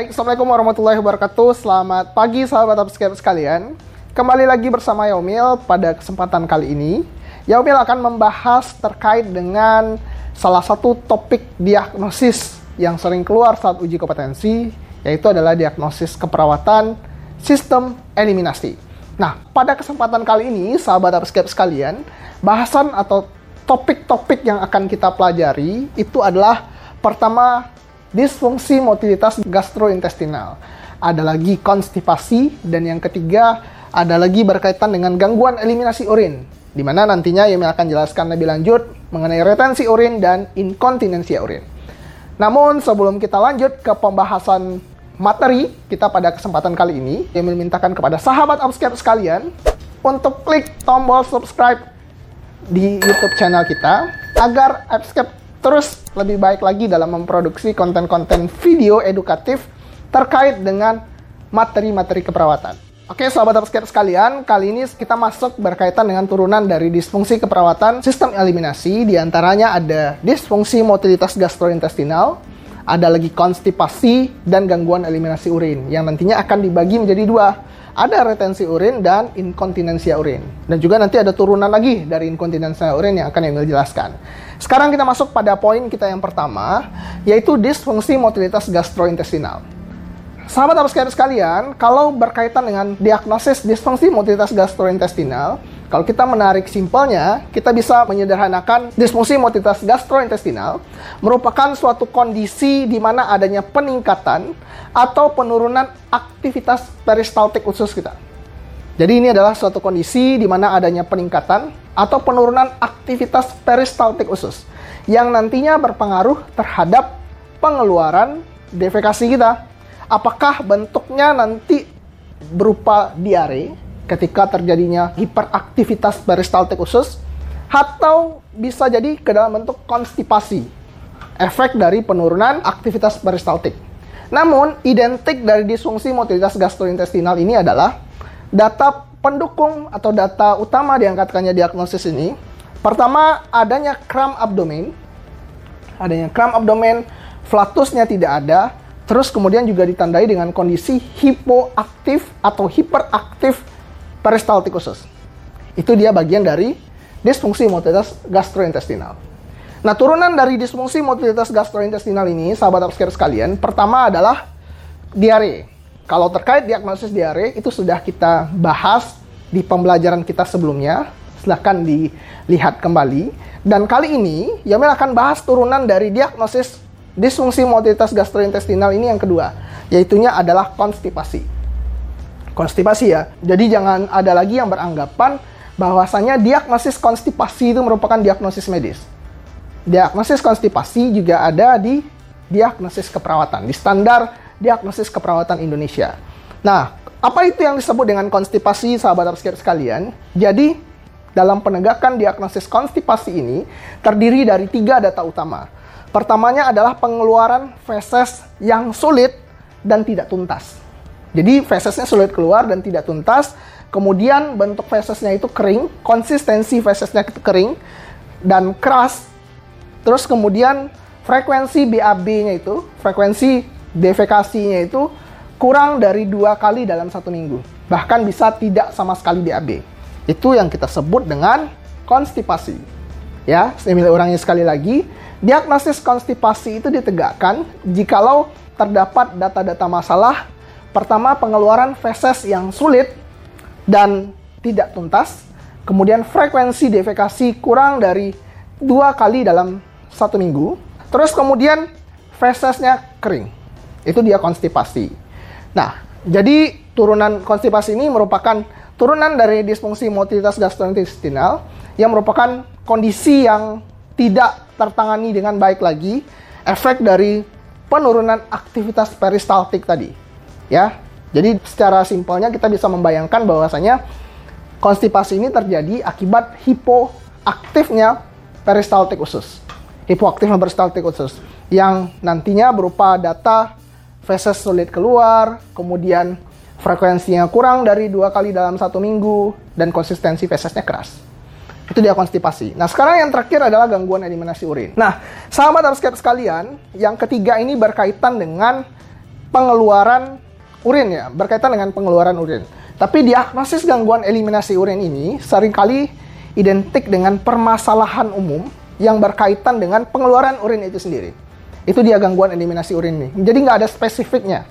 Baik, Assalamualaikum warahmatullahi wabarakatuh. Selamat pagi sahabat Upscape sekalian. Kembali lagi bersama Yaumil pada kesempatan kali ini. Yaumil akan membahas terkait dengan salah satu topik diagnosis yang sering keluar saat uji kompetensi, yaitu adalah diagnosis keperawatan sistem eliminasi. Nah, pada kesempatan kali ini, sahabat Upscape sekalian, bahasan atau topik-topik yang akan kita pelajari itu adalah pertama disfungsi motilitas gastrointestinal. Ada lagi konstipasi dan yang ketiga ada lagi berkaitan dengan gangguan eliminasi urin di mana nantinya Yemi akan jelaskan lebih lanjut mengenai retensi urin dan inkontinensi urin. Namun sebelum kita lanjut ke pembahasan materi kita pada kesempatan kali ini, Yemi memintakan kepada sahabat Upscape sekalian untuk klik tombol subscribe di YouTube channel kita agar Upscape terus lebih baik lagi dalam memproduksi konten-konten video edukatif terkait dengan materi-materi keperawatan. Oke, sahabat upscape sekalian, kali ini kita masuk berkaitan dengan turunan dari disfungsi keperawatan sistem eliminasi. Di antaranya ada disfungsi motilitas gastrointestinal, ada lagi konstipasi dan gangguan eliminasi urin yang nantinya akan dibagi menjadi dua. Ada retensi urin dan inkontinensia urin. Dan juga nanti ada turunan lagi dari inkontinensia urin yang akan Emil jelaskan. Sekarang kita masuk pada poin kita yang pertama, yaitu disfungsi motilitas gastrointestinal. Sahabat apa sekalian, kalau berkaitan dengan diagnosis disfungsi motilitas gastrointestinal, kalau kita menarik simpelnya, kita bisa menyederhanakan disfungsi motilitas gastrointestinal merupakan suatu kondisi di mana adanya peningkatan atau penurunan aktivitas peristaltik usus kita. Jadi ini adalah suatu kondisi di mana adanya peningkatan atau penurunan aktivitas peristaltik usus yang nantinya berpengaruh terhadap pengeluaran defekasi kita. Apakah bentuknya nanti berupa diare ketika terjadinya hiperaktivitas peristaltik usus atau bisa jadi ke dalam bentuk konstipasi efek dari penurunan aktivitas peristaltik. Namun, identik dari disfungsi motilitas gastrointestinal ini adalah data pendukung atau data utama diangkatkannya diagnosis ini, pertama adanya kram abdomen, adanya kram abdomen, flatusnya tidak ada, terus kemudian juga ditandai dengan kondisi hipoaktif atau hiperaktif peristaltik usus. Itu dia bagian dari disfungsi motilitas gastrointestinal. Nah, turunan dari disfungsi motilitas gastrointestinal ini, sahabat upscare sekalian, pertama adalah diare. Kalau terkait diagnosis diare itu sudah kita bahas di pembelajaran kita sebelumnya. Silahkan dilihat kembali. Dan kali ini Yamil akan bahas turunan dari diagnosis disfungsi motilitas gastrointestinal ini yang kedua, yaitunya adalah konstipasi. Konstipasi ya. Jadi jangan ada lagi yang beranggapan bahwasanya diagnosis konstipasi itu merupakan diagnosis medis. Diagnosis konstipasi juga ada di diagnosis keperawatan, di standar diagnosis keperawatan Indonesia. Nah, apa itu yang disebut dengan konstipasi, sahabat upscare sekalian? Jadi, dalam penegakan diagnosis konstipasi ini terdiri dari tiga data utama. Pertamanya adalah pengeluaran feses yang sulit dan tidak tuntas. Jadi fesesnya sulit keluar dan tidak tuntas. Kemudian bentuk fesesnya itu kering, konsistensi fesesnya itu kering dan keras. Terus kemudian frekuensi BAB-nya itu, frekuensi defekasinya itu kurang dari dua kali dalam satu minggu. Bahkan bisa tidak sama sekali BAB. Itu yang kita sebut dengan konstipasi. Ya, saya ulangi sekali lagi. Diagnosis konstipasi itu ditegakkan jikalau terdapat data-data masalah. Pertama, pengeluaran feses yang sulit dan tidak tuntas. Kemudian frekuensi defekasi kurang dari dua kali dalam satu minggu. Terus kemudian fesesnya kering. Itu dia konstipasi. Nah, jadi turunan konstipasi ini merupakan turunan dari disfungsi motilitas gastrointestinal yang merupakan kondisi yang tidak tertangani dengan baik lagi efek dari penurunan aktivitas peristaltik tadi. Ya. Jadi secara simpelnya kita bisa membayangkan bahwasanya konstipasi ini terjadi akibat hipoaktifnya peristaltik usus. Hipoaktifnya peristaltik usus yang nantinya berupa data feses sulit keluar, kemudian frekuensinya kurang dari dua kali dalam satu minggu, dan konsistensi fesesnya keras. Itu dia konstipasi. Nah, sekarang yang terakhir adalah gangguan eliminasi urin. Nah, sahabat harus sekalian, yang ketiga ini berkaitan dengan pengeluaran urin ya, berkaitan dengan pengeluaran urin. Tapi diagnosis gangguan eliminasi urin ini sering kali identik dengan permasalahan umum yang berkaitan dengan pengeluaran urin itu sendiri. Itu dia gangguan eliminasi urin ini. Jadi nggak ada spesifiknya.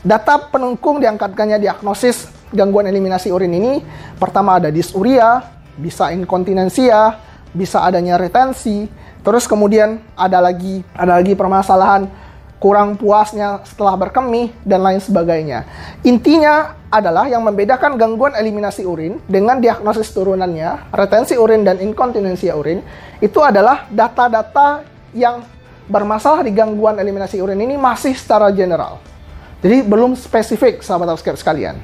Data penungkung diangkatkannya diagnosis gangguan eliminasi urin ini, pertama ada disuria, bisa inkontinensia, bisa adanya retensi, terus kemudian ada lagi ada lagi permasalahan kurang puasnya setelah berkemih, dan lain sebagainya. Intinya adalah yang membedakan gangguan eliminasi urin dengan diagnosis turunannya, retensi urin dan inkontinensia urin, itu adalah data-data yang bermasalah di gangguan eliminasi urin ini masih secara general. Jadi belum spesifik sahabat subscribe sekalian.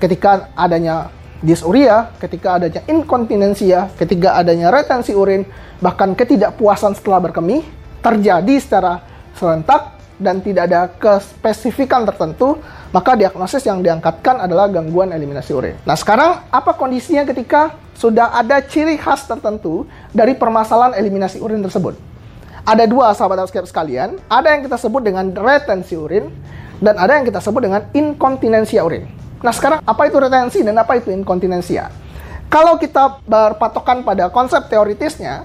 Ketika adanya disuria, ketika adanya inkontinensia, ketika adanya retensi urin, bahkan ketidakpuasan setelah berkemih, terjadi secara serentak dan tidak ada kespesifikan tertentu, maka diagnosis yang diangkatkan adalah gangguan eliminasi urin. Nah, sekarang apa kondisinya ketika sudah ada ciri khas tertentu dari permasalahan eliminasi urin tersebut? Ada dua sahabat subscribe sekalian, ada yang kita sebut dengan retensi urin dan ada yang kita sebut dengan inkontinensia urin. Nah, sekarang apa itu retensi dan apa itu inkontinensia? Kalau kita berpatokan pada konsep teoritisnya,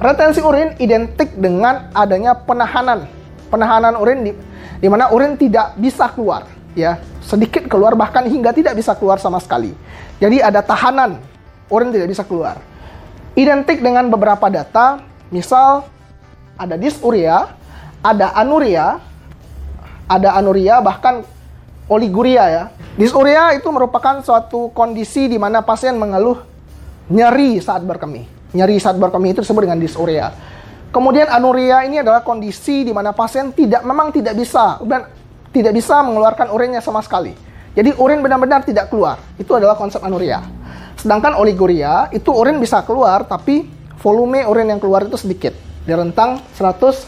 retensi urin identik dengan adanya penahanan penahanan urin di, di mana urin tidak bisa keluar, ya sedikit keluar bahkan hingga tidak bisa keluar sama sekali. Jadi ada tahanan urin tidak bisa keluar. Identik dengan beberapa data, misal ada disuria, ada anuria, ada anuria bahkan oliguria ya. Disuria itu merupakan suatu kondisi di mana pasien mengeluh nyeri saat berkemih. Nyeri saat berkemih itu disebut dengan disuria. Kemudian anuria ini adalah kondisi di mana pasien tidak memang tidak bisa dan tidak bisa mengeluarkan urinnya sama sekali. Jadi urin benar-benar tidak keluar. Itu adalah konsep anuria. Sedangkan oliguria itu urin bisa keluar tapi volume urin yang keluar itu sedikit. Di rentang 100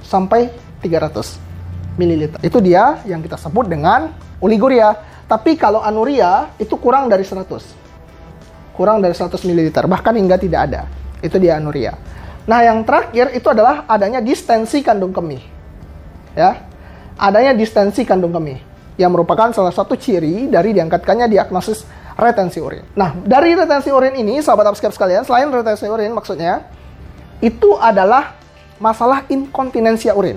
sampai 300 ml. Itu dia yang kita sebut dengan oliguria. Tapi kalau anuria itu kurang dari 100. Kurang dari 100 ml, bahkan hingga tidak ada. Itu dia anuria. Nah, yang terakhir itu adalah adanya distensi kandung kemih. Ya. Adanya distensi kandung kemih yang merupakan salah satu ciri dari diangkatkannya diagnosis retensi urin. Nah, dari retensi urin ini, sahabat upscape sekalian, selain retensi urin maksudnya, itu adalah masalah inkontinensia urin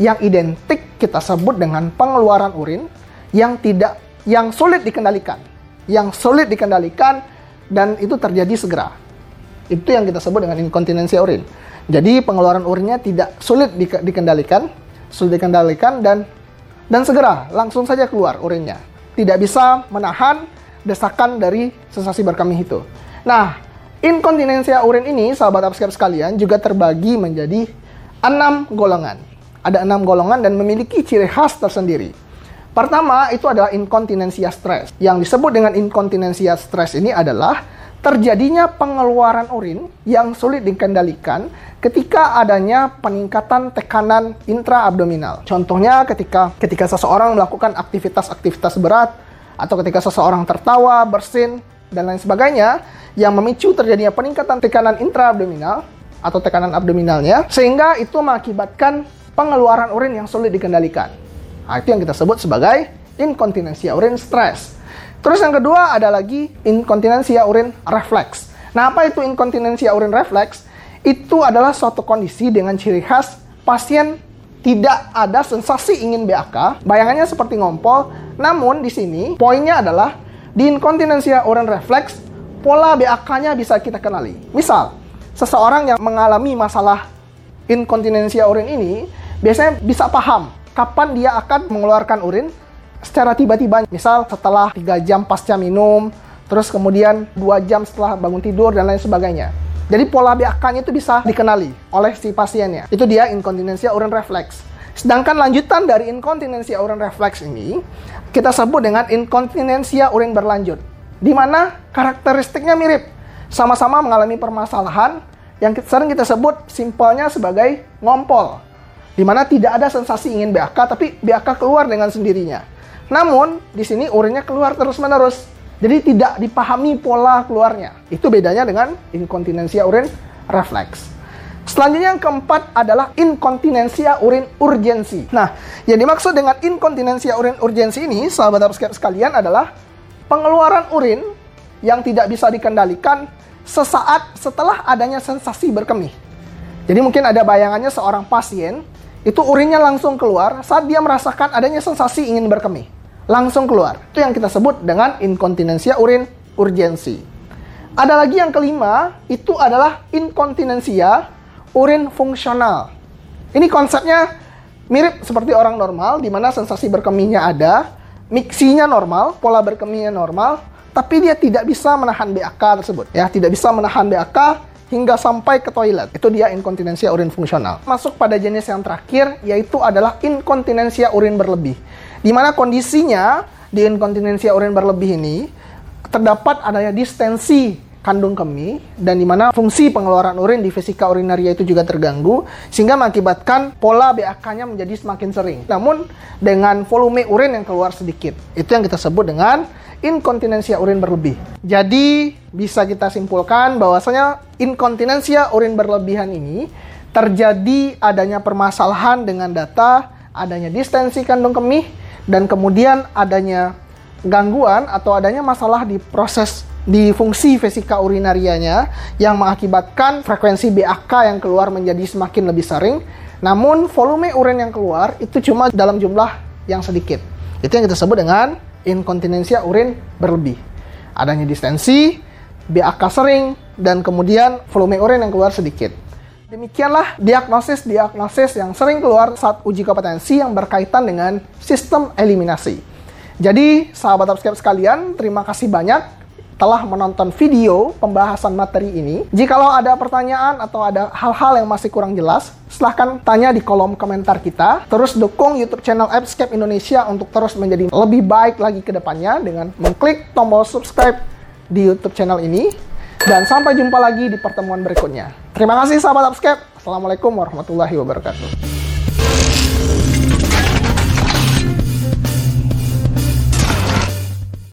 yang identik kita sebut dengan pengeluaran urin yang tidak yang sulit dikendalikan. Yang sulit dikendalikan dan itu terjadi segera. Itu yang kita sebut dengan inkontinensia urin. Jadi pengeluaran urinnya tidak sulit di, dikendalikan, sulit dikendalikan dan dan segera langsung saja keluar urinnya. Tidak bisa menahan desakan dari sensasi berkemih itu. Nah, inkontinensia urin ini, sahabat upscape sekalian, juga terbagi menjadi enam golongan. Ada enam golongan dan memiliki ciri khas tersendiri. Pertama, itu adalah inkontinensia stres. Yang disebut dengan inkontinensia stres ini adalah terjadinya pengeluaran urin yang sulit dikendalikan ketika adanya peningkatan tekanan intraabdominal. Contohnya ketika ketika seseorang melakukan aktivitas-aktivitas berat atau ketika seseorang tertawa, bersin dan lain sebagainya yang memicu terjadinya peningkatan tekanan intraabdominal atau tekanan abdominalnya sehingga itu mengakibatkan pengeluaran urin yang sulit dikendalikan. Nah, itu yang kita sebut sebagai inkontinensia urin stres. Terus yang kedua ada lagi inkontinensia urin refleks. Nah, apa itu inkontinensia urin refleks? Itu adalah suatu kondisi dengan ciri khas pasien tidak ada sensasi ingin BAK, bayangannya seperti ngompol, namun di sini poinnya adalah di inkontinensia urin refleks, pola BAK-nya bisa kita kenali. Misal, seseorang yang mengalami masalah inkontinensia urin ini biasanya bisa paham kapan dia akan mengeluarkan urin secara tiba-tiba. Misal setelah 3 jam pasca minum, terus kemudian 2 jam setelah bangun tidur dan lain sebagainya. Jadi pola BAK-nya itu bisa dikenali oleh si pasiennya. Itu dia inkontinensia urin refleks. Sedangkan lanjutan dari inkontinensia urin refleks ini kita sebut dengan inkontinensia urin berlanjut. Di mana karakteristiknya mirip. Sama-sama mengalami permasalahan yang sering kita sebut simpelnya sebagai ngompol. Di mana tidak ada sensasi ingin BAK tapi BAK keluar dengan sendirinya. Namun, di sini urinnya keluar terus-menerus. Jadi tidak dipahami pola keluarnya. Itu bedanya dengan inkontinensia urin refleks. Selanjutnya yang keempat adalah inkontinensia urin urgensi. Nah, yang dimaksud dengan inkontinensia urin urgensi ini, sahabat abskep sekalian adalah pengeluaran urin yang tidak bisa dikendalikan sesaat setelah adanya sensasi berkemih. Jadi mungkin ada bayangannya seorang pasien itu urinnya langsung keluar saat dia merasakan adanya sensasi ingin berkemih. Langsung keluar. Itu yang kita sebut dengan inkontinensia urin urgensi. Ada lagi yang kelima, itu adalah inkontinensia urin fungsional. Ini konsepnya mirip seperti orang normal, di mana sensasi berkemihnya ada, miksinya normal, pola berkemihnya normal, tapi dia tidak bisa menahan BAK tersebut. Ya, tidak bisa menahan BAK hingga sampai ke toilet. Itu dia inkontinensia urin fungsional. Masuk pada jenis yang terakhir, yaitu adalah inkontinensia urin berlebih. Di mana kondisinya di inkontinensia urin berlebih ini terdapat adanya distensi kandung kemih dan di mana fungsi pengeluaran urin di vesika urinaria itu juga terganggu sehingga mengakibatkan pola BAK-nya menjadi semakin sering. Namun dengan volume urin yang keluar sedikit. Itu yang kita sebut dengan inkontinensia urin berlebih. Jadi bisa kita simpulkan bahwasanya inkontinensia urin berlebihan ini terjadi adanya permasalahan dengan data, adanya distensi kandung kemih dan kemudian adanya gangguan atau adanya masalah di proses di fungsi vesika urinarianya yang mengakibatkan frekuensi BAK yang keluar menjadi semakin lebih sering. Namun volume urin yang keluar itu cuma dalam jumlah yang sedikit. Itu yang kita sebut dengan inkontinensia urin berlebih. Adanya distensi, BAK sering, dan kemudian volume urin yang keluar sedikit. Demikianlah diagnosis-diagnosis yang sering keluar saat uji kompetensi yang berkaitan dengan sistem eliminasi. Jadi, sahabat subscribe sekalian, terima kasih banyak telah menonton video pembahasan materi ini. Jikalau ada pertanyaan atau ada hal-hal yang masih kurang jelas, silahkan tanya di kolom komentar kita. Terus dukung YouTube channel Appscape Indonesia untuk terus menjadi lebih baik lagi ke depannya dengan mengklik tombol subscribe di YouTube channel ini. Dan sampai jumpa lagi di pertemuan berikutnya. Terima kasih sahabat Appscape. Assalamualaikum warahmatullahi wabarakatuh.